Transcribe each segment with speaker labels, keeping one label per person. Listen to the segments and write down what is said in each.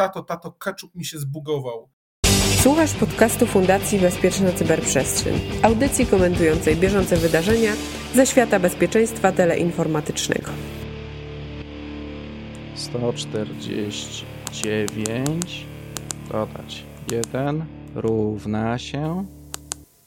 Speaker 1: tato, tato, ketchup mi się zbugował.
Speaker 2: Słuchasz podcastu Fundacji Bezpieczna Cyberprzestrzeń, audycji komentującej bieżące wydarzenia ze świata bezpieczeństwa teleinformatycznego.
Speaker 3: 149 dodać 1 równa się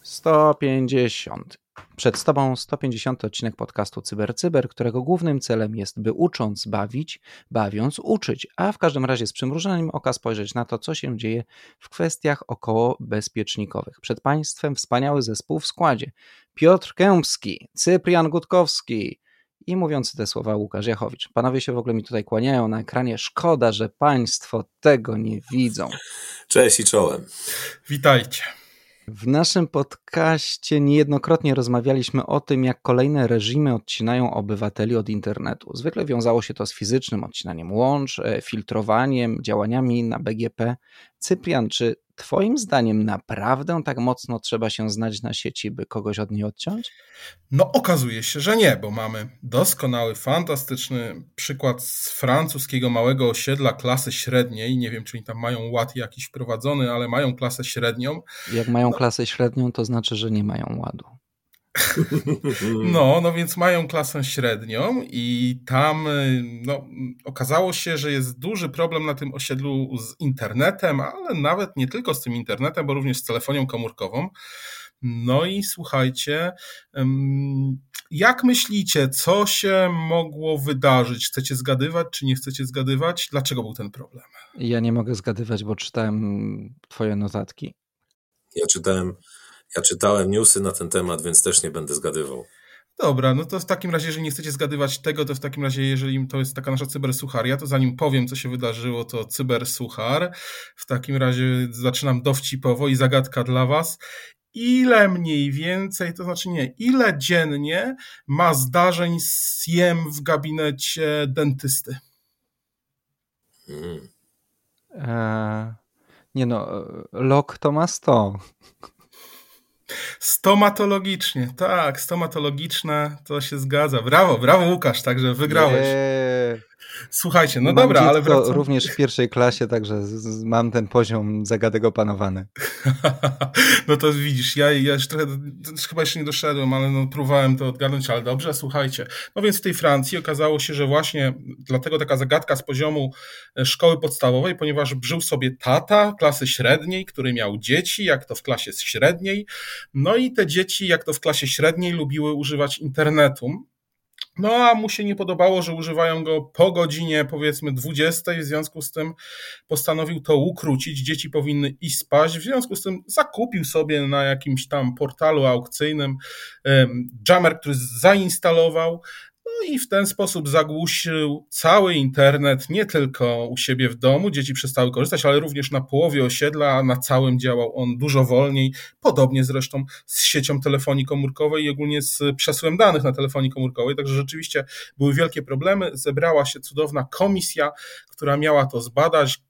Speaker 3: 150. Przed Tobą 150 odcinek podcastu CyberCyber, Cyber, którego głównym celem jest, by ucząc bawić, bawiąc uczyć, a w każdym razie z przymrużeniem oka spojrzeć na to, co się dzieje w kwestiach około bezpiecznikowych. Przed Państwem wspaniały zespół w składzie. Piotr Kępski, Cyprian Gutkowski i mówiący te słowa Łukasz Jachowicz. Panowie się w ogóle mi tutaj kłaniają na ekranie. Szkoda, że Państwo tego nie widzą.
Speaker 4: Cześć i czołem.
Speaker 1: Witajcie.
Speaker 3: W naszym podcaście niejednokrotnie rozmawialiśmy o tym, jak kolejne reżimy odcinają obywateli od internetu. Zwykle wiązało się to z fizycznym odcinaniem łącz, e, filtrowaniem, działaniami na BGP. Cyprian, czy Twoim zdaniem naprawdę tak mocno trzeba się znać na sieci, by kogoś od niej odciąć?
Speaker 1: No, okazuje się, że nie, bo mamy doskonały, fantastyczny przykład z francuskiego małego osiedla klasy średniej. Nie wiem, czy oni tam mają ład jakiś wprowadzony, ale mają klasę średnią.
Speaker 3: Jak mają no. klasę średnią, to znaczy, że nie mają ładu.
Speaker 1: No, no więc mają klasę średnią i tam no, okazało się, że jest duży problem na tym osiedlu z internetem, ale nawet nie tylko z tym internetem, bo również z telefonią komórkową. No i słuchajcie, jak myślicie, co się mogło wydarzyć? Chcecie zgadywać, czy nie chcecie zgadywać? Dlaczego był ten problem?
Speaker 3: Ja nie mogę zgadywać, bo czytałem Twoje notatki.
Speaker 4: Ja czytałem ja czytałem newsy na ten temat, więc też nie będę zgadywał.
Speaker 1: Dobra, no to w takim razie, jeżeli nie chcecie zgadywać tego, to w takim razie, jeżeli to jest taka nasza cybersucharia, to zanim powiem, co się wydarzyło, to cybersuchar. W takim razie zaczynam dowcipowo i zagadka dla was. Ile mniej więcej, to znaczy nie, ile dziennie ma zdarzeń z SIEM w gabinecie dentysty? Hmm.
Speaker 3: Eee, nie no, lok to ma 100.
Speaker 1: Stomatologicznie, tak, stomatologiczne, to się zgadza. Brawo, brawo Łukasz, także wygrałeś. Słuchajcie, no
Speaker 3: mam
Speaker 1: dobra, ale
Speaker 3: wracam. również w pierwszej klasie, także z, z, mam ten poziom zagadek opanowany.
Speaker 1: no to widzisz, ja, ja już trochę, chyba jeszcze nie doszedłem, ale no, próbowałem to odgadnąć, ale dobrze, słuchajcie. No więc w tej Francji okazało się, że właśnie dlatego taka zagadka z poziomu e, szkoły podstawowej, ponieważ żył sobie tata klasy średniej, który miał dzieci, jak to w klasie średniej, no i te dzieci, jak to w klasie średniej, lubiły używać internetu. No a mu się nie podobało, że używają go po godzinie powiedzmy 20, w związku z tym postanowił to ukrócić. Dzieci powinny iść spać, w związku z tym zakupił sobie na jakimś tam portalu aukcyjnym jammer, który zainstalował, no i w ten sposób zagłusił cały internet, nie tylko u siebie w domu, dzieci przestały korzystać, ale również na połowie osiedla, na całym działał on dużo wolniej, podobnie zresztą z siecią telefonii komórkowej i ogólnie z przesyłem danych na telefonii komórkowej, także rzeczywiście były wielkie problemy. Zebrała się cudowna komisja, która miała to zbadać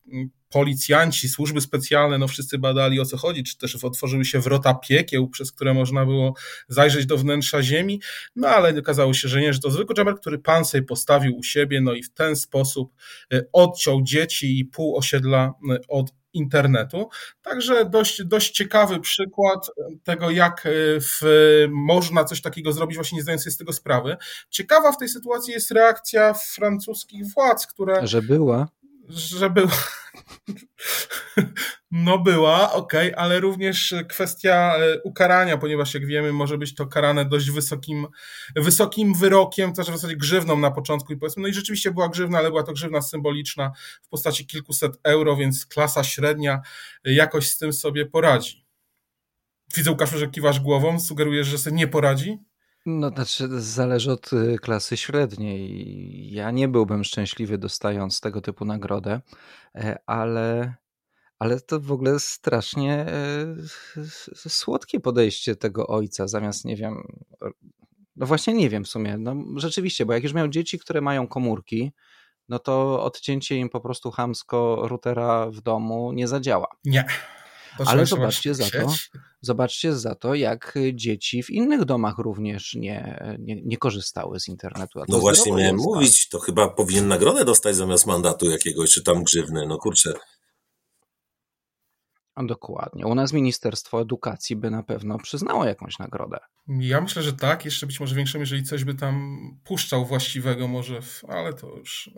Speaker 1: policjanci, służby specjalne, no wszyscy badali o co chodzi, czy też otworzyły się wrota piekieł, przez które można było zajrzeć do wnętrza ziemi, no ale okazało się, że nie, że to zwykły jammer, który pan sobie postawił u siebie, no i w ten sposób e, odciął dzieci i pół osiedla e, od internetu. Także dość, dość ciekawy przykład tego, jak e, w, można coś takiego zrobić, właśnie nie zdając sobie z tego sprawy. Ciekawa w tej sytuacji jest reakcja francuskich władz, które.
Speaker 3: Że była
Speaker 1: że była. No była, okej, okay, ale również kwestia e, ukarania, ponieważ jak wiemy, może być to karane dość wysokim, wysokim wyrokiem, też w zasadzie grzywną na początku i powiedzmy, no i rzeczywiście była grzywna, ale była to grzywna symboliczna w postaci kilkuset euro, więc klasa średnia jakoś z tym sobie poradzi. Widzę, Łukaszu, że kiwasz głową, sugerujesz, że sobie nie poradzi?
Speaker 3: No, znaczy, zależy od y, klasy średniej. Ja nie byłbym szczęśliwy dostając tego typu nagrodę, e, ale, ale to w ogóle strasznie e, słodkie podejście tego ojca, zamiast, nie wiem, no właśnie nie wiem w sumie, no rzeczywiście, bo jak już miał dzieci, które mają komórki, no to odcięcie im po prostu hamsko routera w domu nie zadziała.
Speaker 1: Nie.
Speaker 3: Ale zobaczcie za to, zobaczcie za to, jak dzieci w innych domach również nie, nie, nie korzystały z internetu.
Speaker 4: no właśnie miałem mówić, to chyba powinien nagrodę dostać zamiast mandatu jakiegoś, czy tam grzywny, no kurczę.
Speaker 3: Dokładnie. U nas Ministerstwo Edukacji by na pewno przyznało jakąś nagrodę.
Speaker 1: Ja myślę, że tak. Jeszcze być może większą, jeżeli coś by tam puszczał właściwego, może, w, ale to już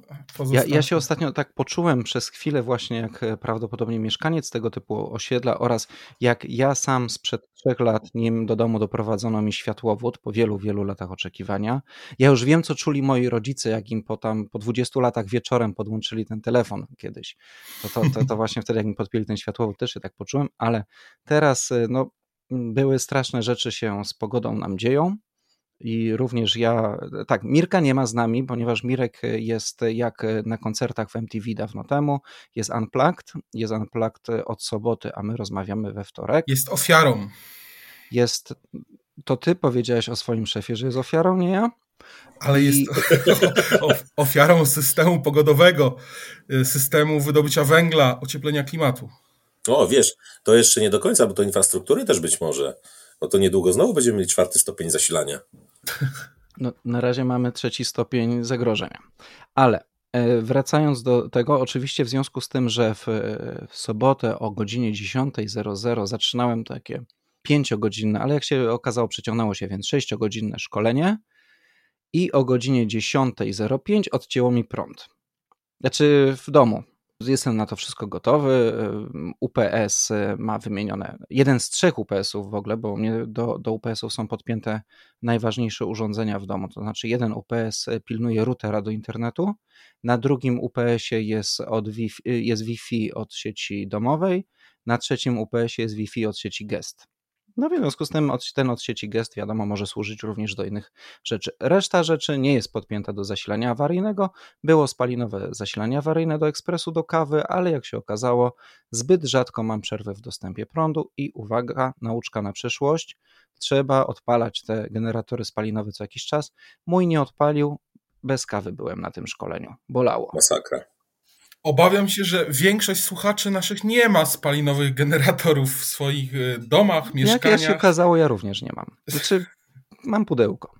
Speaker 3: ja, ja się ostatnio tak poczułem przez chwilę, właśnie jak e, prawdopodobnie mieszkaniec tego typu osiedla, oraz jak ja sam sprzed trzech lat, nim do domu doprowadzono mi światłowód po wielu, wielu latach oczekiwania. Ja już wiem, co czuli moi rodzice, jak im po tam po 20 latach wieczorem podłączyli ten telefon kiedyś. To, to, to, to właśnie wtedy, jak mi podpięli ten światłowód, też się tak poczułem, ale teraz y, no, były straszne rzeczy się z pogodą nam dzieją. I również ja, tak, Mirka nie ma z nami, ponieważ Mirek jest jak na koncertach w MTV dawno temu, jest unplugged, jest unplugged od soboty, a my rozmawiamy we wtorek.
Speaker 1: Jest ofiarą.
Speaker 3: Jest, to ty powiedziałeś o swoim szefie, że jest ofiarą, nie ja?
Speaker 1: Ale I... jest ofiarą systemu pogodowego, y, systemu wydobycia węgla, ocieplenia klimatu.
Speaker 4: O, wiesz, to jeszcze nie do końca, bo to infrastruktury też być może. No to niedługo znowu będziemy mieli czwarty stopień zasilania.
Speaker 3: No, na razie mamy trzeci stopień zagrożenia. Ale e, wracając do tego, oczywiście w związku z tym, że w, w sobotę o godzinie 10.00 zaczynałem takie pięciogodzinne, ale jak się okazało, przeciągnęło się więc sześciogodzinne szkolenie i o godzinie 10.05 odcięło mi prąd. Znaczy w domu, Jestem na to wszystko gotowy. UPS ma wymienione, jeden z trzech UPS-ów w ogóle, bo do, do UPS-ów są podpięte najważniejsze urządzenia w domu. To znaczy, jeden UPS pilnuje routera do internetu, na drugim UPS-ie jest, od Wi-Fi, jest Wi-Fi od sieci domowej, na trzecim UPS-ie jest Wi-Fi od sieci Guest. No w związku z tym ten od sieci gest, wiadomo, może służyć również do innych rzeczy. Reszta rzeczy nie jest podpięta do zasilania awaryjnego. Było spalinowe zasilanie awaryjne do ekspresu do kawy, ale jak się okazało, zbyt rzadko mam przerwę w dostępie prądu i uwaga, nauczka na przyszłość. Trzeba odpalać te generatory spalinowe co jakiś czas. Mój nie odpalił, bez kawy byłem na tym szkoleniu. Bolało.
Speaker 4: Masakra.
Speaker 1: Obawiam się, że większość słuchaczy naszych nie ma spalinowych generatorów w swoich e, domach, mieszkaniach.
Speaker 3: Jak się okazało, ja również nie mam. Znaczy, mam pudełko.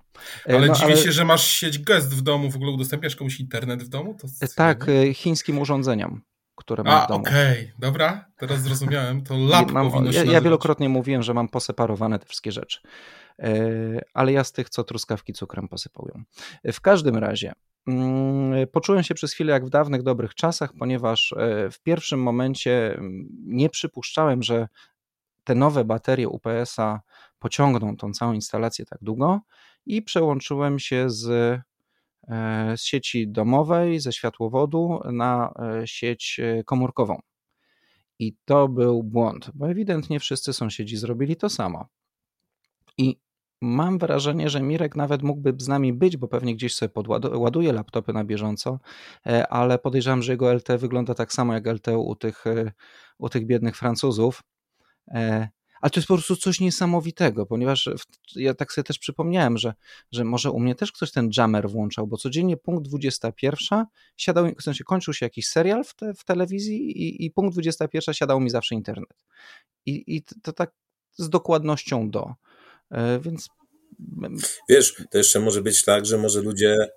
Speaker 1: E, ale no, dziwię ale... się, że masz sieć gest w domu, w ogóle udostępniasz komuś internet w domu? To
Speaker 3: e, tak, chińskim urządzeniom, które mam
Speaker 1: A,
Speaker 3: w domu.
Speaker 1: okej, okay. dobra, teraz zrozumiałem, to lab mam, powinno
Speaker 3: się Ja, ja wielokrotnie mówiłem, że mam poseparowane te wszystkie rzeczy, ale ja z tych, co truskawki cukrem posypują. W każdym razie, poczułem się przez chwilę jak w dawnych dobrych czasach, ponieważ e, w pierwszym momencie mm, nie przypuszczałem, że te nowe baterie UPS-a pociągną tą całą instalację tak długo i przełączyłem się z, e, z sieci domowej, ze światłowodu na e, sieć komórkową. I to był błąd, bo ewidentnie wszyscy sąsiedzi zrobili to samo. I mam wrażenie, że Mirek nawet mógłby z nami być, bo pewnie gdzieś sobie podładuje laptopy na bieżąco, e, ale podejrzewam, że jego LT wygląda tak samo jak LT u tych, e, u tych biednych Francuzów. E, ale to jest po prostu coś niesamowitego, ponieważ ja tak sobie też przypomniałem, że, że może u mnie też ktoś ten jammer włączał, bo codziennie punkt 21 siadał, w sensie kończył się jakiś serial w, te, w telewizji i, i punkt 21 siadał mi zawsze internet. I, i to tak z dokładnością do. E, więc.
Speaker 4: Wiesz, to jeszcze może być tak, że może ludzie.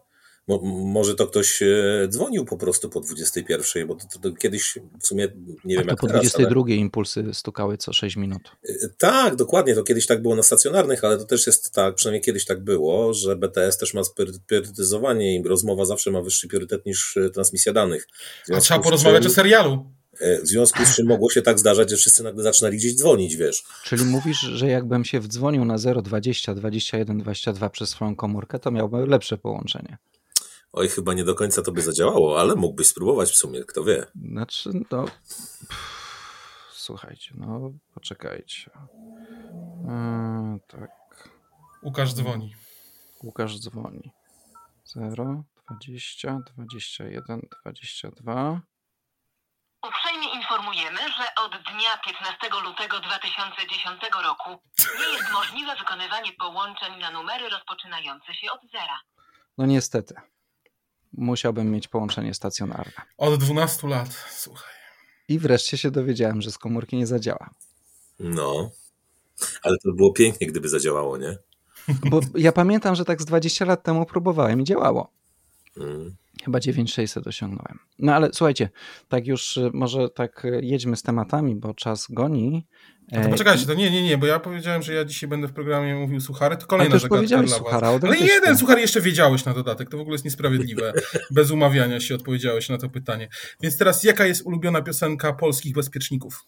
Speaker 4: Mo, może to ktoś e, dzwonił po prostu po 21, bo to, to, to kiedyś w sumie nie wiem
Speaker 3: A to
Speaker 4: jak
Speaker 3: po teraz, 22 ale... impulsy stukały co 6 minut.
Speaker 4: E, tak, dokładnie. To kiedyś tak było na stacjonarnych, ale to też jest tak, przynajmniej kiedyś tak było, że BTS też ma priorytetyzowanie i rozmowa zawsze ma wyższy priorytet niż transmisja danych.
Speaker 1: A trzeba porozmawiać czym... o serialu.
Speaker 4: E, w związku z czym mogło się tak zdarzać, że wszyscy nagle zaczynali gdzieś dzwonić, wiesz.
Speaker 3: Czyli mówisz, że jakbym się wdzwonił na 020 21 22 przez swoją komórkę, to miałbym lepsze połączenie.
Speaker 4: Oj, chyba nie do końca to by zadziałało, ale mógłbyś spróbować w sumie, kto wie.
Speaker 3: Znaczy, no... Słuchajcie, no poczekajcie. Yy, tak.
Speaker 1: Łukasz dzwoni.
Speaker 3: Łukasz dzwoni. 0, 20, 21, 22.
Speaker 5: Uprzejmie informujemy, że od dnia 15 lutego 2010 roku nie jest możliwe wykonywanie połączeń na numery rozpoczynające się od zera.
Speaker 3: No niestety. Musiałbym mieć połączenie stacjonarne.
Speaker 1: Od 12 lat, słuchaj.
Speaker 3: I wreszcie się dowiedziałem, że z komórki nie zadziała.
Speaker 4: No, ale to było pięknie, gdyby zadziałało, nie?
Speaker 3: Bo ja pamiętam, że tak z 20 lat temu próbowałem i działało. Hmm. Chyba 9600 osiągnąłem. No ale słuchajcie, tak już y, może tak y, jedźmy z tematami, bo czas goni.
Speaker 1: No to poczekajcie, to nie, nie, nie, bo ja powiedziałem, że ja dzisiaj będę w programie mówił suchary, to kolejna zagadka
Speaker 3: powiedziałeś
Speaker 1: dla
Speaker 3: suchara,
Speaker 1: was. Ale jeden suchar jeszcze wiedziałeś na dodatek, to w ogóle jest niesprawiedliwe. Bez umawiania się odpowiedziałeś na to pytanie. Więc teraz, jaka jest ulubiona piosenka polskich bezpieczników?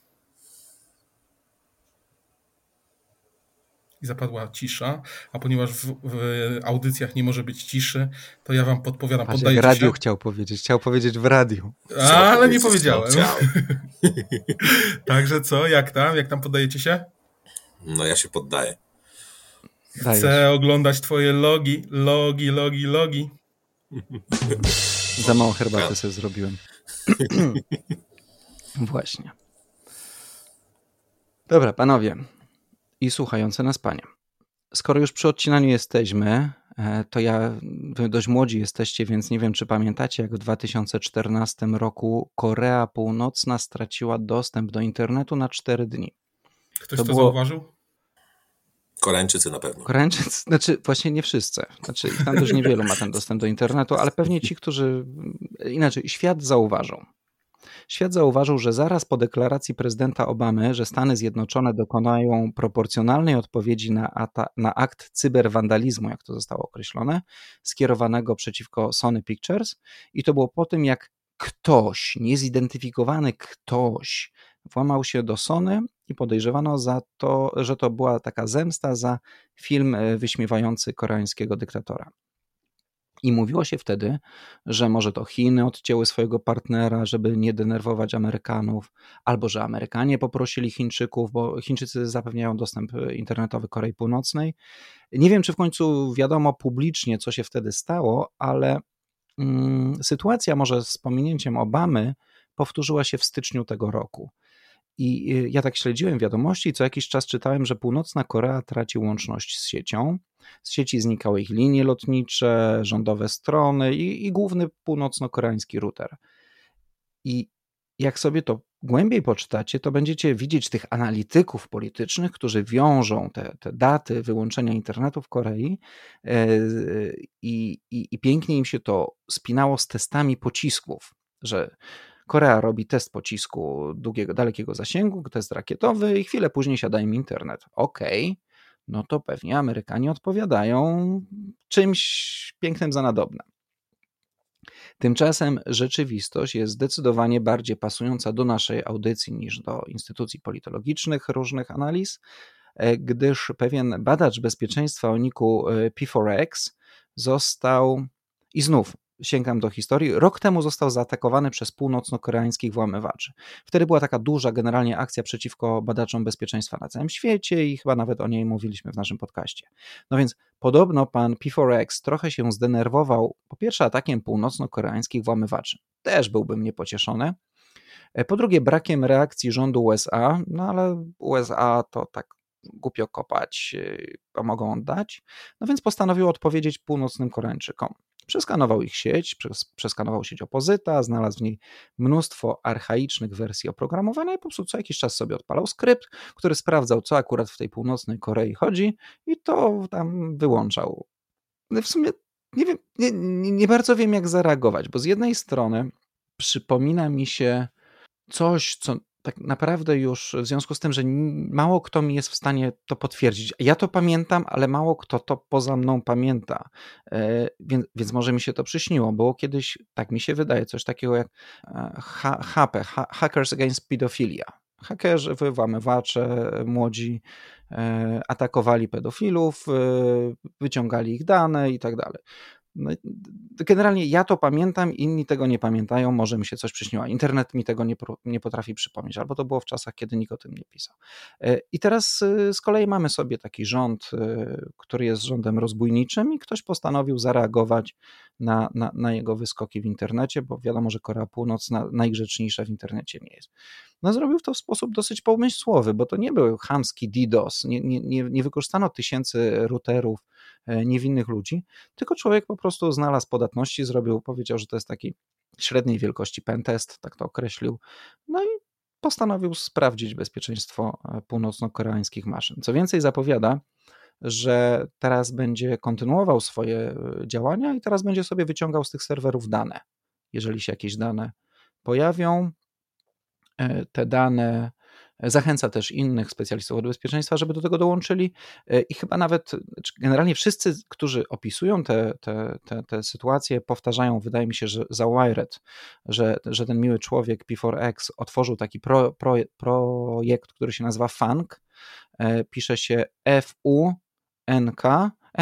Speaker 1: I zapadła cisza, a ponieważ w, w audycjach nie może być ciszy, to ja wam podpowiadam,
Speaker 3: Patrz, jak
Speaker 1: poddajecie
Speaker 3: radiu
Speaker 1: się?
Speaker 3: chciał powiedzieć. Chciał powiedzieć w radiu.
Speaker 1: A, ale nie powiedziałem. Także co, jak tam? Jak tam poddajecie się?
Speaker 4: No ja się poddaję.
Speaker 3: Dajesz.
Speaker 1: Chcę oglądać twoje logi, logi, logi, logi.
Speaker 3: Za mało herbaty sobie zrobiłem. Właśnie. Dobra, panowie i słuchające nas panie. Skoro już przy odcinaniu jesteśmy, e, to ja, wy dość młodzi jesteście, więc nie wiem, czy pamiętacie, jak w 2014 roku Korea Północna straciła dostęp do internetu na 4 dni.
Speaker 1: Ktoś
Speaker 3: To
Speaker 1: to,
Speaker 3: było-
Speaker 1: zauważył?
Speaker 4: Koreańczycy na pewno.
Speaker 3: Koreańczycy, znaczy właśnie nie wszyscy, znaczy ich tam też niewielu ma ten dostęp do internetu, ale pewnie ci, którzy, inaczej, świat zauważył. Świat zauważył, że zaraz po deklaracji prezydenta Obamy, że Stany Zjednoczone dokonają proporcjonalnej odpowiedzi na, ata- na akt cyberwandalizmu, jak to zostało określone, skierowanego przeciwko Sony Pictures, i to było po tym, jak ktoś, niezidentyfikowany ktoś, włamał się do Sony i podejrzewano za to, że to była taka zemsta za film e, wyśmiewający koreańskiego dyktatora. I mówiło się wtedy, że może to Chiny odcięły swojego partnera, żeby nie denerwować Amerykanów, albo że Amerykanie poprosili Chińczyków, bo Chińczycy zapewniają dostęp internetowy Korei Północnej. Nie wiem, czy w końcu wiadomo publicznie, co się wtedy stało, ale mm, sytuacja może z pominięciem Obamy powtórzyła się w styczniu tego roku. I y, ja tak śledziłem wiadomości i co jakiś czas czytałem, że północna Korea traci łączność z siecią. Z sieci znikały ich linie lotnicze, rządowe strony i, i główny północno-koreański router. I jak sobie to głębiej poczytacie, to będziecie widzieć tych analityków politycznych, którzy wiążą te, te daty wyłączenia internetu w Korei e, i, i, i pięknie im się to spinało z testami pocisków, że Korea robi test pocisku długiego, dalekiego zasięgu, test rakietowy i chwilę później siada im internet. Okej, no to pewnie Amerykanie odpowiadają czymś pięknym za nadobne. Tymczasem rzeczywistość jest zdecydowanie bardziej pasująca do naszej audycji niż do instytucji politologicznych różnych analiz, e, gdyż pewien badacz bezpieczeństwa o niku e, P4X został i znów sięgam do historii, rok temu został zaatakowany przez północno-koreańskich włamywaczy. Wtedy była taka duża generalnie akcja przeciwko badaczom bezpieczeństwa na całym świecie i chyba nawet o niej mówiliśmy w naszym podcaście. No więc podobno pan P4X trochę się zdenerwował po pierwsze atakiem północno-koreańskich włamywaczy. Też byłbym niepocieszony. E, Po drugie brakiem reakcji rządu USA, no ale USA to tak głupio kopać, a mogą oddać. No więc postanowił odpowiedzieć północnym Koreańczykom. Przeskanował ich sieć, przes- przeskanował sieć opozyta, znalazł w niej mnóstwo archaicznych wersji oprogramowania i po prostu co jakiś czas sobie odpalał skrypt, który sprawdzał, co akurat w tej północnej Korei chodzi i to tam wyłączał. No w sumie nie wiem, nie, nie bardzo wiem, jak zareagować, bo z jednej strony przypomina mi się coś, co tak naprawdę już w związku z tym, że mało kto mi jest w stanie to potwierdzić. Ja to pamiętam, ale mało kto to poza mną pamięta. E, Więc, więc może mi się to przyśniło. Było kiedyś, tak mi się wydaje, coś takiego jak e, HP, Ha- Hackers Against Pedophilia. Hakerzy, włamywacze, młodzi e, atakowali pedofilów, wyciągali ich dane i tak dalej. No, generalnie ja to pamiętam, inni tego nie pamiętają, może mi się coś przyśniło. Internet mi tego nie, nie potrafi przypomnieć, albo to było w czasach, kiedy nikt o tym nie pisał. E, I teraz e, z kolei mamy sobie taki rząd, e, który jest rządem rozbójniczym i ktoś postanowił zareagować na, na, na jego wyskoki w internecie, bo wiadomo, że Korea Północna najgrzeczniejsza w internecie nie jest. No zrobił to w sposób dosyć pomysłowy, bo to nie był chamski DDoS, nie, nie, nie, nie wykorzystano tysięcy routerów e, niewinnych ludzi, tylko człowiek po prostu znalazł podatności, zrobił, powiedział, że to jest taki średniej wielkości pentest, tak to określił, no i postanowił sprawdzić bezpieczeństwo e, północno-koreańskich maszyn. Co więcej zapowiada, że teraz będzie kontynuował swoje e, działania i teraz będzie sobie wyciągał z tych serwerów dane. Jeżeli się jakieś dane pojawią, e, te dane Zachęca też innych specjalistów od bezpieczeństwa, żeby do tego dołączyli e, i chyba nawet generalnie wszyscy, którzy opisują te, te, te, te sytuacje, powtarzają, wydaje mi się, że za Wired, że, że ten miły człowiek P4X otworzył taki pro, pro, projekt, który się nazywa FUNK, e, pisze się F-U-N-K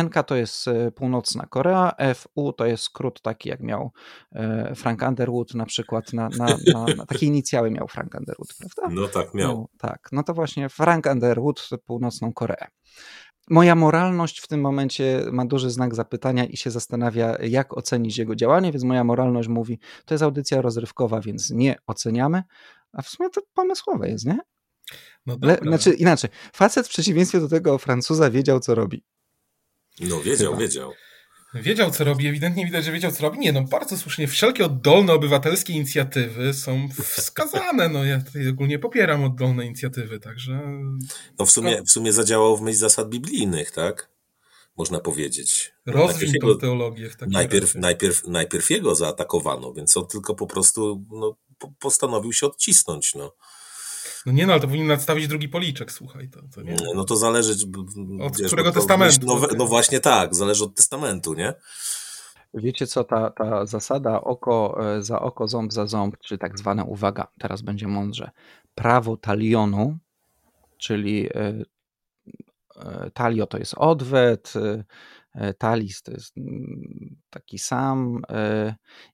Speaker 3: NK to jest e, północna Korea, FU to jest skrót taki, jak miał e, Frank Underwood na przykład, na, na, na, na takie inicjały miał Frank Underwood, prawda?
Speaker 4: No tak, miał. No,
Speaker 3: tak, no to właśnie Frank Underwood, północną Koreę. Moja moralność w tym momencie ma duży znak zapytania i się zastanawia, jak ocenić jego działanie, więc moja moralność mówi, to jest audycja rozrywkowa, więc nie oceniamy, a w sumie to pomysłowe jest, nie? No Le, znaczy inaczej, facet w przeciwieństwie do tego Francuza wiedział, co robi.
Speaker 4: No wiedział, Chyba. wiedział.
Speaker 1: Wiedział, co robi, ewidentnie widać, że wiedział, co robi. Nie, no bardzo słusznie. Wszelkie oddolne obywatelskie inicjatywy są wskazane. No ja tutaj ogólnie popieram oddolne inicjatywy, także...
Speaker 4: No w sumie, w sumie zadziałał w myśl zasad biblijnych, tak? Można powiedzieć.
Speaker 1: Rozwij tą teologię w
Speaker 4: takim najpierw, najpierw, najpierw jego zaatakowano, więc on tylko po prostu no, postanowił się odcisnąć, no.
Speaker 1: No nie no, ale to powinien nadstawić drugi policzek, słuchaj. To, to nie.
Speaker 4: No to zależy...
Speaker 1: Od wiesz, którego testamentu?
Speaker 4: No, no, właśnie tak, zależy od testamentu, nie?
Speaker 3: Wiecie co, ta, ta zasada oko e, za oko, ząb za ząb, czy tak zwana, uwaga, teraz będzie mądrze, prawo talionu, czyli e, e, talio to jest odwet, talis to jest mm, taki sam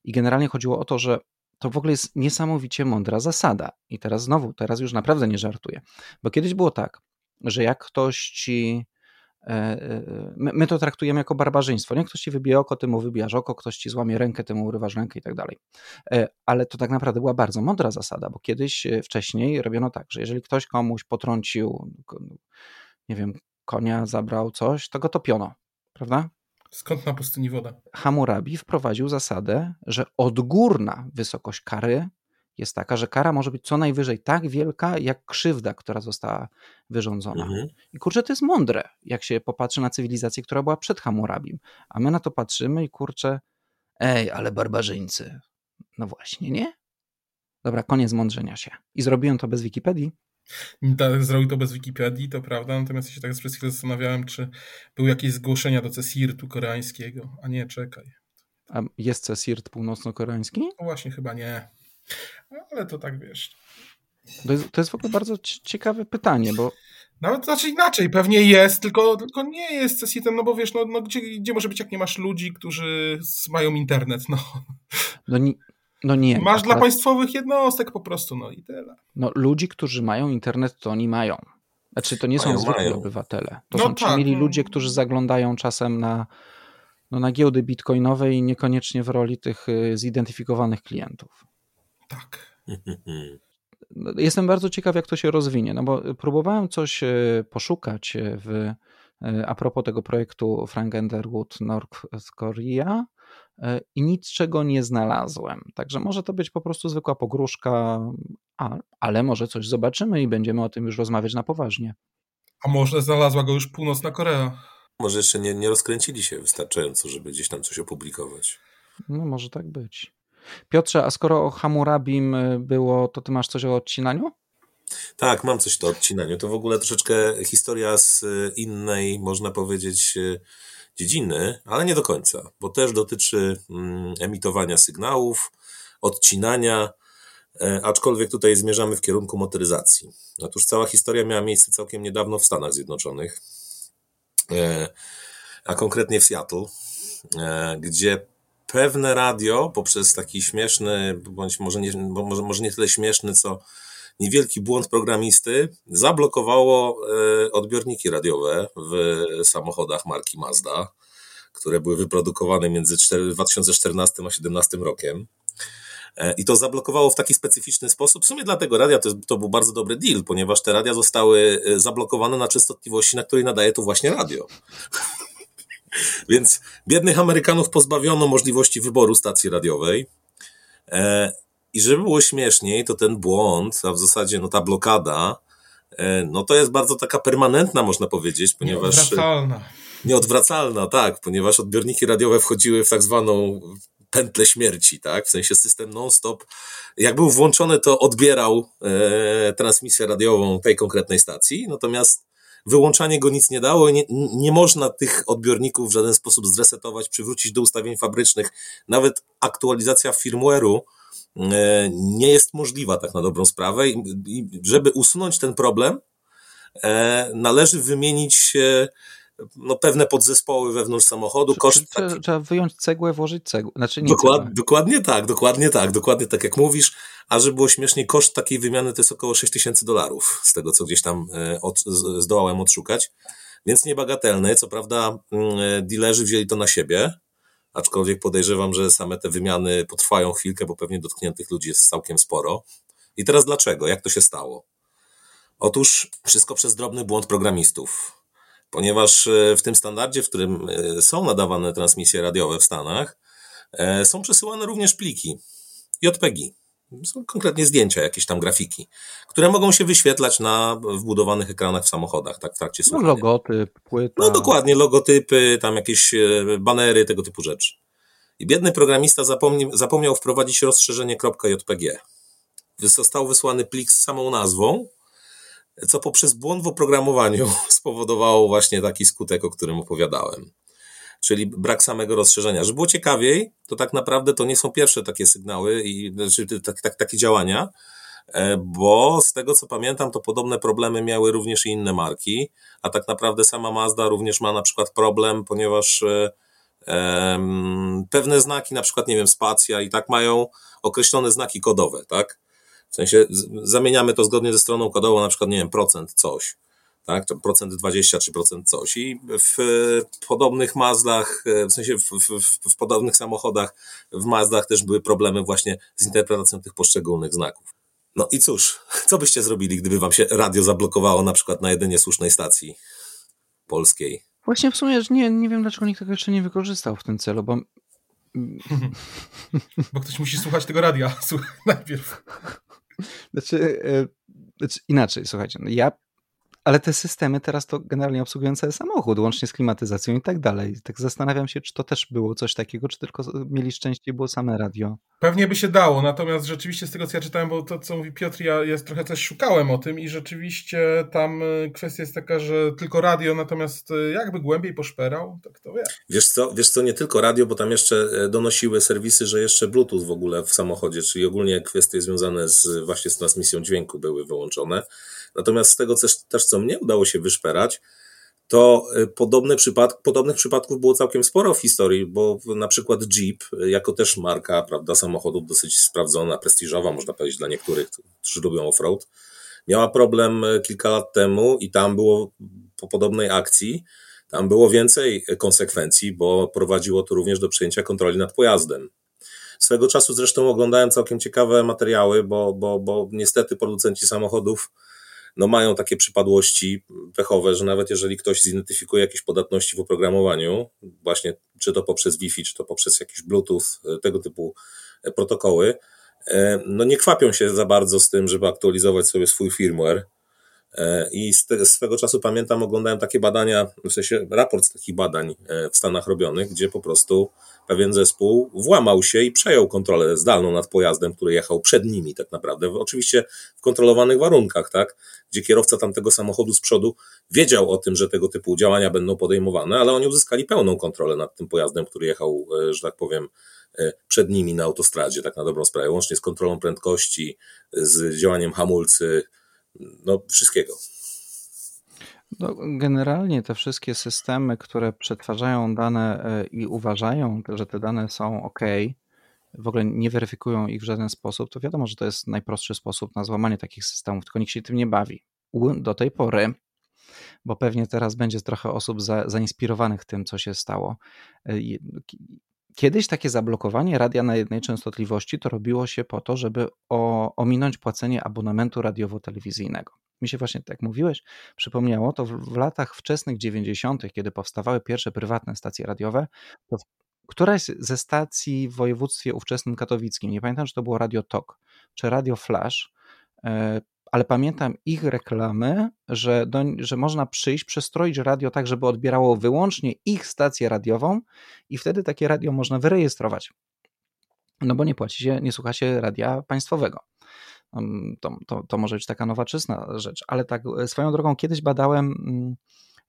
Speaker 3: i generalnie chodziło o to, że to w ogóle jest niesamowicie mądra zasada. I teraz znowu, teraz już naprawdę nie żartuję. Bo kiedyś było tak, że jak ktoś ci. E, e, my, my to traktujemy jako barbarzyństwo. Nie ktoś ci wybije oko, ty mu wybijasz oko, ktoś ci złamie rękę, ty mu urywasz rękę i tak dalej. E, ale to tak naprawdę była bardzo mądra zasada, bo kiedyś wcześniej robiono tak, że jeżeli ktoś komuś potrącił, nie wiem, konia, zabrał coś, to go topiono, prawda?
Speaker 1: Skąd na pustyni woda?
Speaker 3: Hammurabi wprowadził zasadę, że odgórna wysokość kary jest taka, że kara może być co najwyżej tak wielka, jak krzywda, która została wyrządzona. Mhm. I kurczę, to jest mądre, jak się popatrzy na cywilizację, która była przed Hammurabim. A my na to patrzymy i kurczę, ej, ale barbarzyńcy. No właśnie, nie? Dobra, koniec mądrzenia się. I zrobiłem to bez Wikipedii.
Speaker 1: Zrobił to bez Wikipedii, to prawda, natomiast ja się tak przez chwilę zastanawiałem, czy były jakieś zgłoszenia do CESIRT-u koreańskiego, a nie, czekaj.
Speaker 3: A jest CESIRT północno-koreański? No
Speaker 1: właśnie, chyba nie. Ale to tak wiesz.
Speaker 3: To jest, to jest w ogóle bardzo ciekawe pytanie, bo
Speaker 1: nawet znaczy inaczej, pewnie jest, tylko, tylko nie jest CESIRT-em, no bo wiesz, no, no gdzie, gdzie może być, jak nie masz ludzi, którzy mają internet, no.
Speaker 3: No nie, no nie.
Speaker 1: Masz dla państwowych jednostek po prostu, no i tyle.
Speaker 3: No ludzi, którzy mają internet, to oni mają. Znaczy to nie mają, są zwykli mają. obywatele. To no są tak, mieli no. ludzie, którzy zaglądają czasem na, no, na giełdy bitcoinowe i niekoniecznie w roli tych y, zidentyfikowanych klientów.
Speaker 1: Tak.
Speaker 3: No, jestem bardzo ciekaw, jak to się rozwinie, no bo próbowałem coś y, poszukać y, w, a propos tego projektu Frank Underwood North Korea i niczego nie znalazłem. Także może to być po prostu zwykła pogróżka, a, ale może coś zobaczymy i będziemy o tym już rozmawiać na poważnie.
Speaker 1: A może znalazła go już północna Korea?
Speaker 4: Może jeszcze nie, nie rozkręcili się wystarczająco, żeby gdzieś tam coś opublikować.
Speaker 3: No może tak być. Piotrze, a skoro o Hammurabim e, było, to ty masz coś o odcinaniu?
Speaker 4: Tak, mam coś o odcinaniu. To w ogóle troszeczkę historia z e, innej, można powiedzieć, dziedziny, ale nie do końca, bo też dotyczy mm, emitowania sygnałów, odcinania, e, aczkolwiek tutaj zmierzamy w kierunku motoryzacji. Otóż cała historia miała miejsce całkiem niedawno w Stanach Zjednoczonych, e, a konkretnie w Seattle, e, gdzie pewne radio poprzez taki śmieszny, bądź może nie, może, może nie tyle śmieszny, co niewielki błąd programisty zablokowało e, odbiorniki radiowe w samochodach marki Mazda, które były wyprodukowane między 2014 a 2017 rokiem. E, I to zablokowało w taki specyficzny sposób. W sumie dla tego radia to, to był bardzo dobry deal, ponieważ te radia zostały e, zablokowane na częstotliwości, na której nadaje to właśnie radio. Więc biednych Amerykanów pozbawiono możliwości wyboru stacji radiowej. I żeby było śmieszniej, to ten błąd, a w zasadzie no ta blokada no to jest bardzo taka permanentna, można powiedzieć, ponieważ...
Speaker 1: Nieodwracalna.
Speaker 4: Nieodwracalna, tak, ponieważ odbiorniki radiowe wchodziły w tak zwaną pętlę śmierci, tak? W sensie system non-stop. Jak był włączony, to odbierał e, transmisję radiową tej konkretnej stacji, natomiast wyłączanie go nic nie dało i nie, nie można tych odbiorników w żaden sposób zresetować, przywrócić do ustawień fabrycznych. Nawet aktualizacja firmware'u e, nie jest możliwa tak na dobrą sprawę i, żeby usunąć ten problem, e, należy wymienić no, pewne podzespoły wewnątrz samochodu. Koszt
Speaker 3: trzeba, taki... trzeba wyjąć cegłę, włożyć cegłę. Znaczy nie
Speaker 4: Dokład, dokładnie tak, dokładnie tak, dokładnie tak jak mówisz. A żeby było śmiesznie, koszt takiej wymiany to jest około 6 tysięcy dolarów, z tego co gdzieś tam e, od, zdołałem odszukać. Więc niebagatelny. Co prawda, mm, e, dealerzy wzięli to na siebie, aczkolwiek podejrzewam, że same te wymiany potrwają chwilkę, bo pewnie dotkniętych ludzi jest całkiem sporo. I teraz dlaczego? Jak to się stało? Otóż wszystko przez drobny błąd programistów ponieważ e, w tym standardzie, w którym e, są nadawane transmisje radiowe w Stanach, e, są przesyłane również pliki JPG. Są konkretnie zdjęcia, jakieś tam grafiki, które mogą się wyświetlać na wbudowanych ekranach w samochodach, tak w trakcie no, słuchania.
Speaker 3: Logotyp, płyta.
Speaker 4: No dokładnie, logotypy, tam jakieś banery, tego typu rzeczy. I biedny programista zapomni, zapomniał wprowadzić rozszerzenie .jpg. Został wysłany plik z samą nazwą, co poprzez błąd w oprogramowaniu spowodowało właśnie taki skutek, o którym opowiadałem. Czyli brak samego rozszerzenia. Żeby było ciekawiej, to tak naprawdę to nie są pierwsze takie sygnały i znaczy, tak, tak, takie działania, e, bo z tego co pamiętam, to podobne problemy miały również i inne marki, a tak naprawdę sama Mazda również ma na przykład problem, ponieważ um, pewne znaki, na przykład, nie wiem, spacja i tak mają określone znaki kodowe, tak? W sensie zamieniamy to zgodnie ze stroną kodową, na przykład, nie wiem, procent coś, tak, to procent 20 czy procent coś. I w podobnych Mazdach, w sensie w, w, w podobnych samochodach, w Mazdach też były problemy właśnie z interpretacją tych poszczególnych znaków. No i cóż, co byście zrobili, gdyby wam się radio zablokowało na przykład na jedynie słusznej stacji polskiej?
Speaker 3: Właśnie w sumie nie, nie wiem, dlaczego nikt tego jeszcze nie wykorzystał w tym celu, bo...
Speaker 1: bo ktoś musi słuchać tego radia słuchaj, najpierw.
Speaker 3: Znaczy, e, znaczy, inaczej, słuchajcie, no ja ale te systemy teraz to generalnie obsługują cały samochód, łącznie z klimatyzacją i tak dalej. Tak zastanawiam się, czy to też było coś takiego, czy tylko mieli szczęście było same radio.
Speaker 1: Pewnie by się dało, natomiast rzeczywiście z tego, co ja czytałem, bo to, co mówi Piotr, ja, ja trochę też szukałem o tym i rzeczywiście tam y, kwestia jest taka, że tylko radio, natomiast y, jakby głębiej poszperał, tak to wie.
Speaker 4: Wiesz co, wiesz co, nie tylko radio, bo tam jeszcze e, donosiły serwisy, że jeszcze Bluetooth w ogóle w samochodzie, czyli ogólnie kwestie związane z właśnie z transmisją dźwięku były wyłączone. Natomiast z tego też, też co mnie udało się wyszperać, to y, podobne przypadk, podobnych przypadków było całkiem sporo w historii, bo na przykład Jeep, y, jako też marka prawda, samochodów dosyć sprawdzona, prestiżowa, można powiedzieć dla niektórych, którzy lubią offroad, miała problem y, kilka lat temu i tam było po podobnej akcji, tam było więcej konsekwencji, bo prowadziło to również do przejęcia kontroli nad pojazdem. Swego czasu zresztą oglądałem całkiem ciekawe materiały, bo, bo, bo niestety producenci samochodów no mają takie przypadłości pechowe, że nawet jeżeli ktoś zidentyfikuje jakieś podatności w oprogramowaniu, właśnie czy to poprzez Wi-Fi, czy to poprzez jakiś Bluetooth, e, tego typu e, protokoły, e, no nie kwapią się za bardzo z tym, żeby aktualizować sobie swój firmware, I z swego czasu pamiętam, oglądałem takie badania, w sensie raport z takich badań e, w Stanach robionych, gdzie po prostu pewien zespół włamał się i przejął kontrolę zdalną nad pojazdem, który jechał przed nimi tak naprawdę. Oczywiście w kontrolowanych warunkach, tak? Gdzie kierowca tamtego samochodu z przodu wiedział o tym, że tego typu działania będą podejmowane, ale oni uzyskali pełną kontrolę nad tym pojazdem, który jechał, e, że tak powiem, przed nimi na autostradzie, tak na dobrą sprawę, łącznie z kontrolą prędkości, z działaniem hamulcy, no, wszystkiego.
Speaker 3: No, generalnie te wszystkie systemy, które przetwarzają dane e, i uważają, że te dane są ok, w ogóle nie weryfikują ich w żaden sposób, to wiadomo, że to jest najprostszy sposób na złamanie takich systemów, tylko nikt się tym nie bawi. Do tej pory, bo pewnie teraz będzie trochę osób za, zainspirowanych tym, co się stało. Kiedyś takie zablokowanie radia na jednej częstotliwości to robiło się po to, żeby ominąć płacenie abonamentu radiowo-telewizyjnego. Mi się właśnie, tak jak mówiłeś, przypomniało, to w, w latach wczesnych 90., kiedy powstawały pierwsze prywatne stacje radiowe, to któraś ze stacji w województwie ówczesnym katowickim, nie pamiętam, czy to było Radio Tok, czy Radio Flash, e, ale pamiętam ich reklamy, że, do, że można przyjść, przestroić radio tak, żeby odbierało wyłącznie ich stację radiową i wtedy takie radio można wyrejestrować. No bo nie płaci się, nie słucha się radia państwowego. To, to, to może być taka nowoczesna rzecz, ale tak swoją drogą kiedyś badałem mm,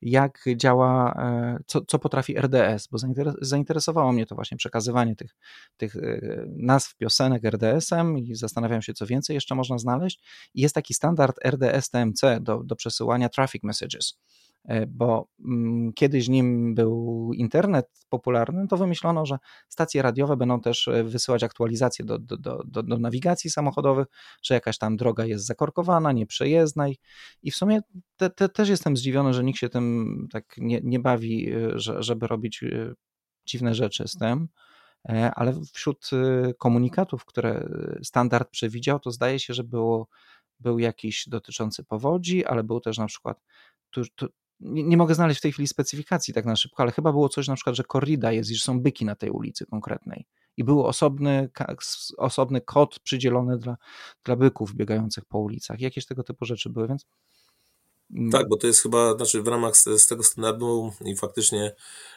Speaker 3: jak działa, e, co, co potrafi RDS, bo zainteresowało mnie to właśnie przekazywanie tych, tych e, nazw piosenek RDS-em i zastanawiam się, co więcej jeszcze można znaleźć. I jest taki standard RDS-TMC do, do przesyłania traffic messages. E, bo mm, kiedyś nim był internet popularny, to wymyślono, że stacje radiowe będą też e, wysyłać aktualizacje do, do, do, do nawigacji samochodowych, że jakaś tam droga jest zakorkowana, nieprzejezdna i, i w sumie te, te, też jestem zdziwiony, że nikt się tym tak nie, nie bawi, e, że, żeby robić dziwne rzeczy z tym, ale wśród komunikatów, które standard przewidział, to zdaje się, że było, był jakiś dotyczący powodzi, ale był też na przykład tu, tu, nie, nie, mogę znaleźć w tej chwili specyfikacji tak na szybko, ale chyba było coś na przykład, że korrida jest i że są byki na tej ulicy konkretnej. I był osobny, osobny kod przydzielony dla, dla byków biegających po ulicach. Jakieś tego typu rzeczy były, więc.
Speaker 4: Mm. Tak, bo to jest chyba, znaczy w ramach z, z tego standardu i faktycznie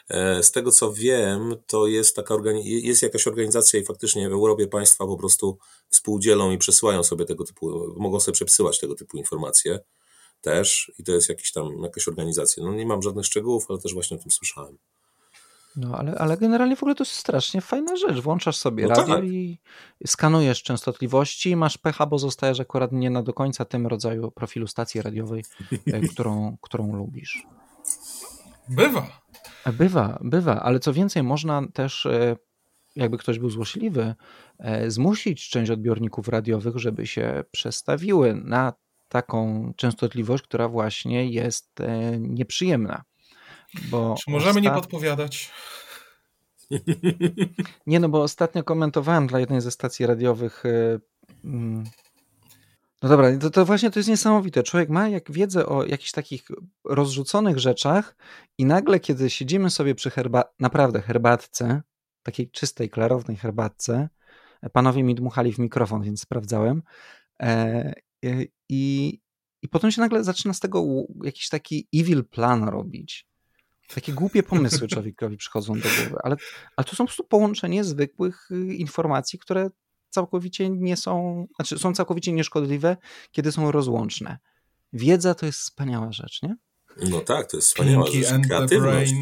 Speaker 4: e, z tego co wiem, to jest taka jest jakaś organizacja i faktycznie w Europie państwa po prostu współdzielą i przesyłają sobie tego typu, mogą sobie przesyłać tego typu informacje też i to jest jakiś tam, jakaś organizacja. No nie mam żadnych szczegółów, ale też właśnie o tym słyszałem.
Speaker 3: No, ale, ale generalnie w ogóle to jest strasznie fajna rzecz. Włączasz sobie no radio tak. i skanujesz częstotliwości, masz pecha, bo zostajesz akurat nie na do końca tym rodzaju profilu stacji radiowej, e, którą, którą lubisz.
Speaker 1: Bywa.
Speaker 3: Bywa, bywa, ale co więcej, można też, e, jakby ktoś był złośliwy, e, zmusić część odbiorników radiowych, żeby się przestawiły na taką częstotliwość, która właśnie jest e, nieprzyjemna. Bo
Speaker 1: Czy możemy ostat... nie podpowiadać?
Speaker 3: Nie, no bo ostatnio komentowałem dla jednej ze stacji radiowych. E, mm, no dobra, to, to właśnie to jest niesamowite. Człowiek ma jak wiedzę o jakichś takich rozrzuconych rzeczach i nagle, kiedy siedzimy sobie przy herba naprawdę herbatce, takiej czystej, klarownej herbatce, panowie mi dmuchali w mikrofon, więc sprawdzałem, e, E, I, I potem się nagle zaczyna z tego jakiś taki evil plan robić. Takie głupie pomysły człowiekowi przychodzą do głowy, ale, ale to są po prostu połączenie zwykłych y, informacji, które całkowicie nie są, znaczy są całkowicie nieszkodliwe, kiedy są rozłączne. Wiedza to jest wspaniała rzecz, nie?
Speaker 4: No tak, to jest wspaniała Pinky rzecz. Kreatywność.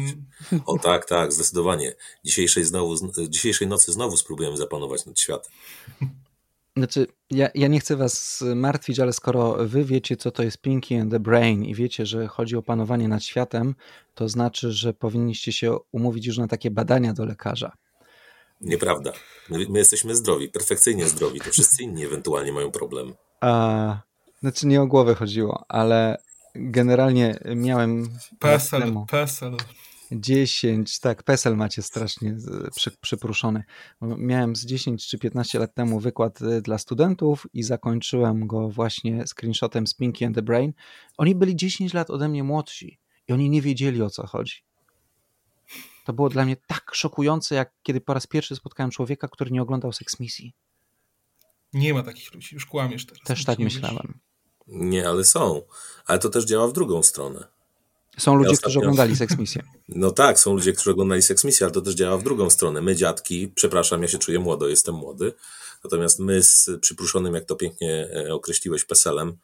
Speaker 4: O tak, tak, zdecydowanie. Dzisiejszej, znowu, dzisiejszej nocy znowu spróbujemy zapanować nad światem.
Speaker 3: Znaczy, ja, ja nie chcę was martwić, ale skoro wy wiecie, co to jest Pinky and the Brain i wiecie, że chodzi o panowanie nad światem, to znaczy, że powinniście się umówić już na takie badania do lekarza.
Speaker 4: Nieprawda. My, my jesteśmy zdrowi, perfekcyjnie zdrowi. To wszyscy inni ewentualnie mają problem.
Speaker 3: A, znaczy, nie o głowę chodziło, ale generalnie miałem.
Speaker 1: PESEL, PESEL.
Speaker 3: 10, tak, PESEL macie strasznie przy, przypruszony. Miałem z 10 czy 15 lat temu wykład y, dla studentów i zakończyłem go właśnie screenshotem z Pinky and the Brain. Oni byli 10 lat ode mnie młodsi i oni nie wiedzieli o co chodzi. To było dla mnie tak szokujące, jak kiedy po raz pierwszy spotkałem człowieka, który nie oglądał Sex Misji.
Speaker 1: Nie ma takich ludzi, już kłamiesz teraz.
Speaker 3: Też tak myślałem.
Speaker 4: Nie, ale są. Ale to też działa w drugą stronę.
Speaker 3: Są ludzie, ja ostatnio... którzy oglądali seksmisję.
Speaker 4: No tak, są ludzie, którzy oglądali seksmisję, ale to też działa w drugą stronę. My, dziadki, przepraszam, ja się czuję młodo, jestem młody, natomiast my z przypruszonym, jak to pięknie e, określiłeś, peselem,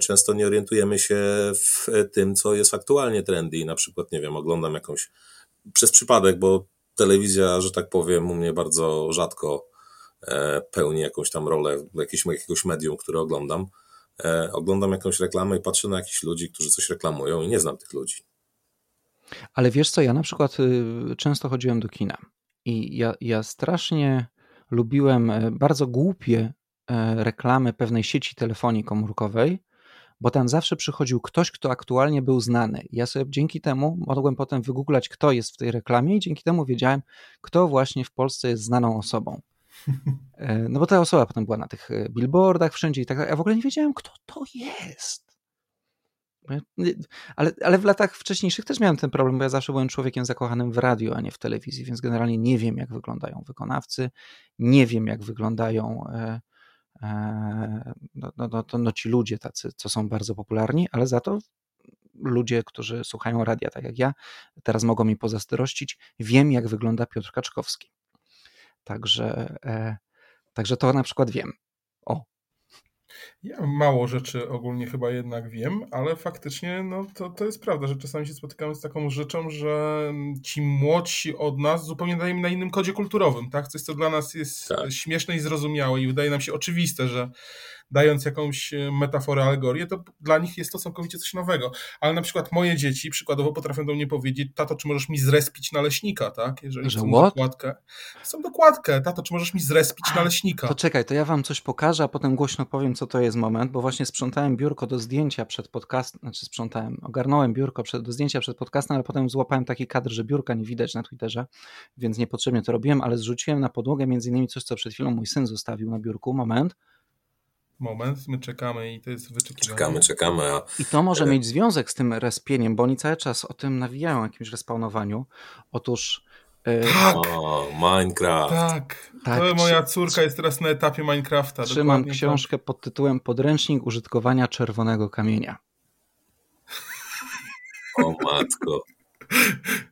Speaker 4: często nie orientujemy się w tym, co jest aktualnie trendy. Na przykład, nie wiem, oglądam jakąś przez przypadek, bo telewizja, że tak powiem, u mnie bardzo rzadko e, pełni jakąś tam rolę jakiegoś, jakiegoś medium, które oglądam e, oglądam jakąś reklamę i patrzę na jakichś ludzi, którzy coś reklamują i nie znam tych ludzi.
Speaker 3: Ale wiesz co, ja na przykład y, często chodziłem do kina i ja, ja strasznie lubiłem e, bardzo głupie e, reklamy pewnej sieci telefonii komórkowej, bo tam zawsze przychodził ktoś, kto aktualnie był znany. Ja sobie dzięki temu mogłem potem wygooglać, kto jest w tej reklamie i dzięki temu wiedziałem, kto właśnie w Polsce jest znaną osobą. E, no bo ta osoba potem była na tych e, billboardach wszędzie i tak dalej. Ja w ogóle nie wiedziałem, kto to jest. Ale, ale w latach wcześniejszych też miałem ten problem, bo ja zawsze byłem człowiekiem zakochanym w radiu, a nie w telewizji, więc generalnie nie wiem, jak wyglądają wykonawcy, nie wiem, jak wyglądają e, no, no, no, no ci ludzie tacy, co są bardzo popularni, ale za to ludzie, którzy słuchają radia, tak jak ja, teraz mogą mi pozazdrościć. Wiem, jak wygląda Piotr Kaczkowski. Także, e, także to na przykład wiem. O.
Speaker 1: Ja mało rzeczy ogólnie chyba jednak wiem, ale faktycznie no, to, to jest prawda, że czasami się spotykamy z taką rzeczą, że ci młodsi od nas zupełnie dajemy na innym kodzie kulturowym, tak? Coś, co dla nas jest tak. śmieszne i zrozumiałe i wydaje nam się oczywiste, że dając jakąś e, metaforę, alegorię, to dla nich jest to całkowicie coś nowego. Ale na przykład moje dzieci przykładowo potrafią do mnie powiedzieć, tato, czy możesz mi zrespić naleśnika, tak?
Speaker 3: Jeżeli Że what?
Speaker 1: dokładkę. Są dokładkę, tato, czy możesz mi zrespić naleśnika?
Speaker 3: To czekaj, to ja wam coś pokażę, a potem głośno powiem, co to jest moment, bo właśnie sprzątałem biurko do zdjęcia przed podcastem, znaczy sprzątałem, ogarnąłem biurko przed, do zdjęcia przed podcastem, ale potem złapałem taki kadr, że biurka nie widać na Twitterze, więc niepotrzebnie to robiłem, ale zrzuciłem na podłogę między innymi coś, co przed chwilą mój syn zostawił na biurku, moment,
Speaker 1: moment, my czekamy i to jest wyczekiwanie.
Speaker 4: Czekamy, czekamy. A...
Speaker 3: I to może e, mieć związek z tym respieniem, bo oni cały czas o tym nawijają, o jakimś respawnowaniu. Otóż
Speaker 1: e, tak.
Speaker 4: O, Minecraft.
Speaker 1: Tak. tak. To moja córka jest teraz na etapie Minecrafta.
Speaker 3: Trzymam książkę tak. pod tytułem Podręcznik użytkowania czerwonego kamienia.
Speaker 4: O matko.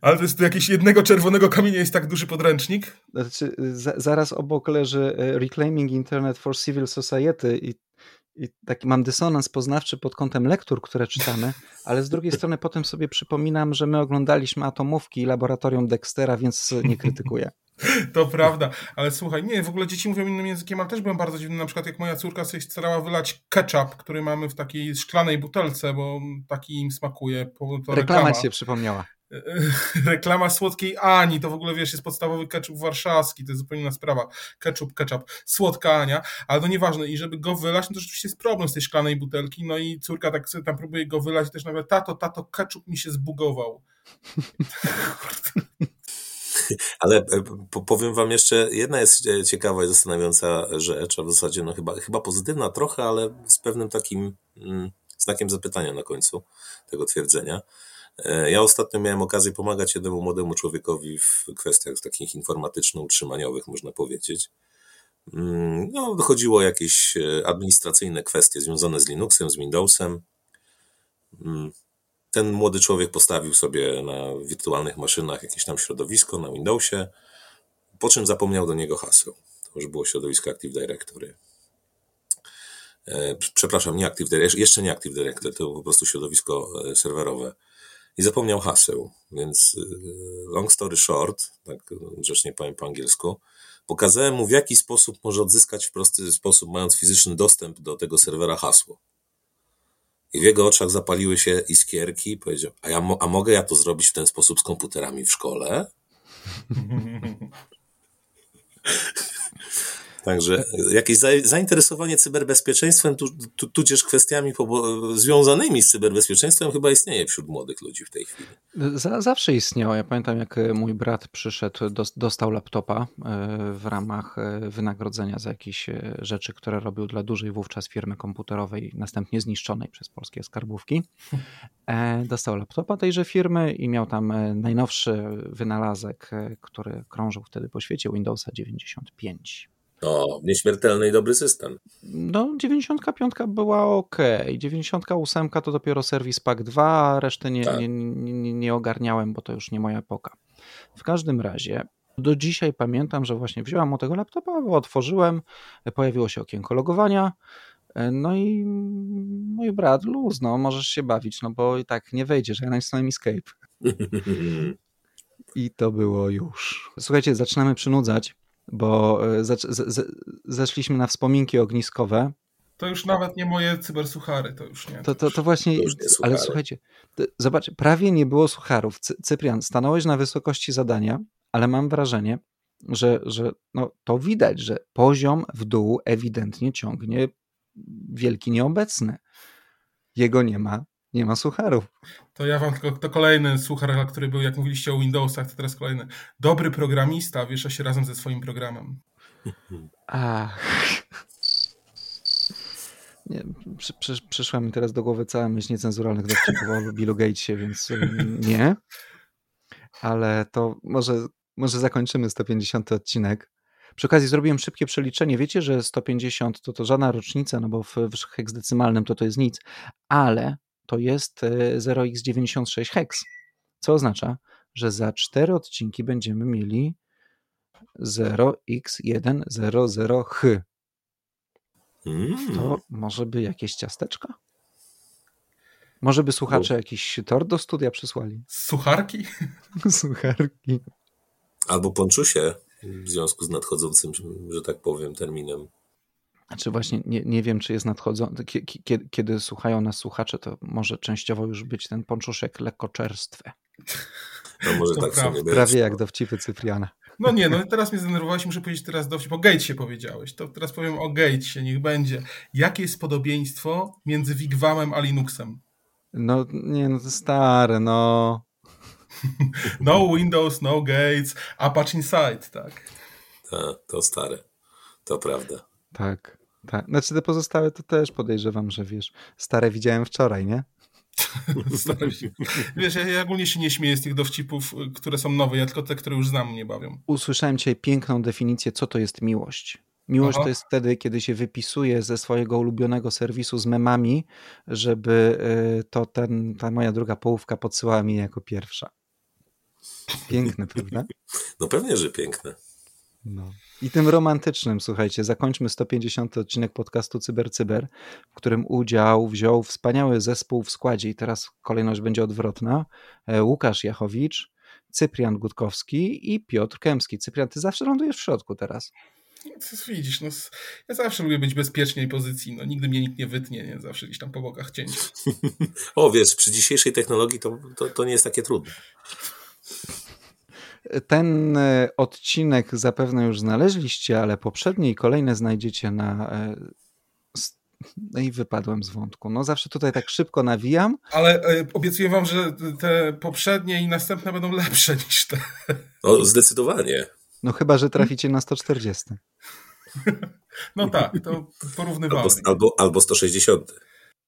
Speaker 1: Ale to jest tu jakieś jednego czerwonego kamienia jest tak duży podręcznik?
Speaker 3: Znaczy, zaraz obok leży e, Reclaiming Internet for Civil Society i, i taki mam dysonans poznawczy pod kątem lektur, które czytamy, ale z drugiej strony potem sobie przypominam, że my oglądaliśmy atomówki i laboratorium Dextera, więc nie krytykuję.
Speaker 1: To prawda, ale słuchaj, nie, w ogóle dzieci mówią innym językiem, ale też byłem bardzo dziwny, na przykład jak moja córka sobie starała wylać ketchup, który mamy w takiej szklanej butelce, bo taki im smakuje.
Speaker 3: To reklama, reklama się przypomniała.
Speaker 1: reklama słodkiej Ani, to w ogóle wiesz, jest podstawowy ketchup warszawski, to jest zupełnie inna sprawa. Ketchup, ketchup, słodka Ania, ale to nieważne. I żeby go wylać, no to rzeczywiście jest problem z tej szklanej butelki, no i córka tak sobie tam próbuje go wylać i też nawet, tato, tato, ketchup mi się zbugował.
Speaker 4: Ale e, powiem wam jeszcze, jedna jest e, ciekawa i zastanawiająca rzecz, a w zasadzie no chyba, chyba pozytywna trochę, ale z pewnym takim mm, znakiem zapytania na końcu tego twierdzenia. E, ja ostatnio miałem okazję pomagać jednemu młodemu człowiekowi w kwestiach takich informatyczno-utrzymaniowych, można powiedzieć. Mm, no, dochodziło o jakieś e, administracyjne kwestie związane z Linuxem, z Windowsem. Mm, ten młody człowiek postawił sobie na wirtualnych maszynach jakieś tam środowisko na Windowsie, po czym zapomniał do niego haseł. To już było środowisko Active Directory. E, przepraszam, nie Active Directory, jeszcze nie Active Directory, to było po prostu środowisko serwerowe i zapomniał haseł. Więc y, long story short, tak grzecznie powiem po angielsku, pokazałem mu w jaki sposób może odzyskać w prosty sposób, mając fizyczny dostęp do tego serwera hasło. I w jego oczach zapaliły się iskierki i powiedział, a, ja a mogę ja to zrobić w ten sposób z komputerami w szkole? Także jakieś zainteresowanie cyberbezpieczeństwem, tudzież kwestiami związanymi z cyberbezpieczeństwem chyba istnieje wśród młodych ludzi w tej chwili.
Speaker 3: zawsze istniało. Ja pamiętam, jak e, mój brat przyszedł, dostał laptopa e, w ramach e, wynagrodzenia za jakieś rzeczy, które robił dla dużej wówczas firmy komputerowej, następnie zniszczonej przez polskie skarbówki. Dostał laptopa tejże firmy i miał tam najnowszy wynalazek, który krążył wtedy po świecie, Windowsa 95.
Speaker 4: No, nieśmiertelny i dobry system.
Speaker 3: No, 95 była ok. 98 to dopiero serwis Pack 2, a resztę nie, tak. nie, nie, nie ogarniałem, bo to już nie moja epoka. W każdym razie, do dzisiaj pamiętam, że właśnie wziąłem mu tego laptopa, otworzyłem, pojawiło się okienko logowania. No i mój brat, luz, no możesz się bawić, no bo i tak nie wejdziesz, ja nacisnąłem escape. I to było już. Słuchajcie, zaczynamy przynudzać bo e, zeszliśmy na wspominki ogniskowe.
Speaker 1: To już nawet nie moje cybersuchary, to już nie.
Speaker 3: To, to, to właśnie, to ale słuchajcie, zobacz, prawie nie było sucharów. Cyprian, stanąłeś na wysokości zadania, ale mam wrażenie, że, że no, to widać, że poziom w dół ewidentnie ciągnie wielki nieobecny. Jego nie ma, nie ma sucharów.
Speaker 1: To ja wam tylko to kolejny suchar, który był, jak mówiliście o Windowsach, to teraz kolejny. Dobry programista wiesza się razem ze swoim programem.
Speaker 3: Ach. Nie, przy, przy, przyszła mi teraz do głowy cała myśl niecenzuralnych dowcipów o Billu Gatesie, więc nie. Ale to może, może zakończymy 150 odcinek. Przy okazji zrobiłem szybkie przeliczenie. Wiecie, że 150 to to żadna rocznica, no bo w, w heksadecimalnym to to jest nic, ale to jest 0x96 e, heks, co oznacza, że za cztery odcinki będziemy mieli 0x100h. Mm. To może by jakieś ciasteczka? Może by słuchacze jakiś tor do studia przysłali?
Speaker 1: Sucharki?
Speaker 3: Sucharki.
Speaker 4: Albo ponczusie w związku z nadchodzącym, że tak powiem, terminem.
Speaker 3: Znaczy właśnie nie, nie wiem, czy jest nadchodzący, kiedy, kiedy słuchają nas słuchacze, to może częściowo już być ten ponczuszek lekko czerstwy.
Speaker 4: No może to tak prawda. sobie
Speaker 3: Prawie jak dowcipy Cypriana.
Speaker 1: No nie, no teraz mnie zdenerwowałeś, muszę powiedzieć teraz dowcip. O Gatesie powiedziałeś, to teraz powiem o Gatesie, niech będzie. Jakie jest podobieństwo między Wigwamem a Linuxem?
Speaker 3: No nie, no to stare, no.
Speaker 1: no Windows, no Gates, Apache Inside, tak.
Speaker 4: Ta, to stare, to prawda.
Speaker 3: Tak, tak. Znaczy te pozostałe to też podejrzewam, że wiesz, stare widziałem wczoraj, nie?
Speaker 1: Wiesz, ja, ja ogólnie się nie śmieję z tych dowcipów, które są nowe, ja tylko te, które już znam, mnie bawią.
Speaker 3: Usłyszałem dzisiaj piękną definicję, co to jest miłość. Miłość Aha. to jest wtedy, kiedy się wypisuje ze swojego ulubionego serwisu z memami, żeby y, to ten, ta moja druga połówka podsyłała mi jako pierwsza. Piękne, prawda?
Speaker 4: No pewnie, że piękne.
Speaker 3: No. I tym romantycznym, słuchajcie, zakończmy 150 odcinek podcastu CyberCyber, Cyber, w którym udział wziął wspaniały zespół w składzie i teraz kolejność będzie odwrotna. E, Łukasz Jachowicz, Cyprian Gutkowski i Piotr Kępski. Cyprian, ty zawsze lądujesz w środku teraz.
Speaker 1: No, widzisz, no, ja zawsze lubię być w bezpiecznej pozycji, no, nigdy mnie nikt nie wytnie, nie? zawsze gdzieś tam po bokach cięć.
Speaker 4: o, wiesz, przy dzisiejszej technologii to, to, to nie jest takie trudne.
Speaker 3: Ten e, odcinek zapewne już znaleźliście, ale poprzednie i kolejne znajdziecie na. E, no i wypadłem z wątku. No zawsze tutaj tak szybko nawijam.
Speaker 1: Ale e, obiecuję wam, że te poprzednie i następne będą lepsze niż te.
Speaker 4: No zdecydowanie.
Speaker 3: No chyba, że traficie na 140.
Speaker 1: No tak, to porównywalnie.
Speaker 4: Albo, albo, albo 160.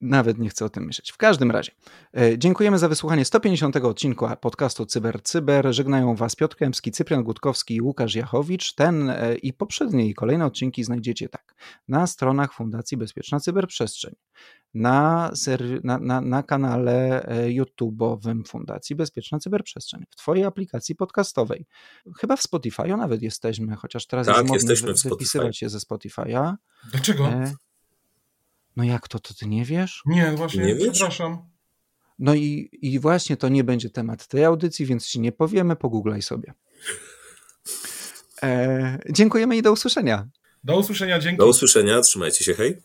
Speaker 3: Nawet nie chcę o tym myśleć. W każdym razie, e, dziękujemy za wysłuchanie 150 odcinku podcastu Cyber Cyber. Żegnają Was Piotr Kępski, Cyprian Gutkowski i Łukasz Jachowicz. Ten e, i poprzednie i kolejne odcinki znajdziecie tak na stronach Fundacji Bezpieczna Cyberprzestrzeń, na, na, na, na kanale e, YouTube'owym Fundacji Bezpieczna Cyberprzestrzeń, w Twojej aplikacji podcastowej. Chyba w Spotify nawet jesteśmy, chociaż teraz
Speaker 4: tak,
Speaker 3: jest
Speaker 4: jesteśmy
Speaker 3: wypisywać się ze Spotify'a.
Speaker 1: Dlaczego?
Speaker 3: No jak to, to ty nie wiesz?
Speaker 1: Nie, właśnie, nie przepraszam.
Speaker 3: No i, i właśnie to nie będzie temat tej audycji, więc ci nie powiemy, pogooglaj sobie. E, dziękujemy i do usłyszenia.
Speaker 1: Do usłyszenia, dzięki.
Speaker 4: Do usłyszenia, trzymajcie się, hej.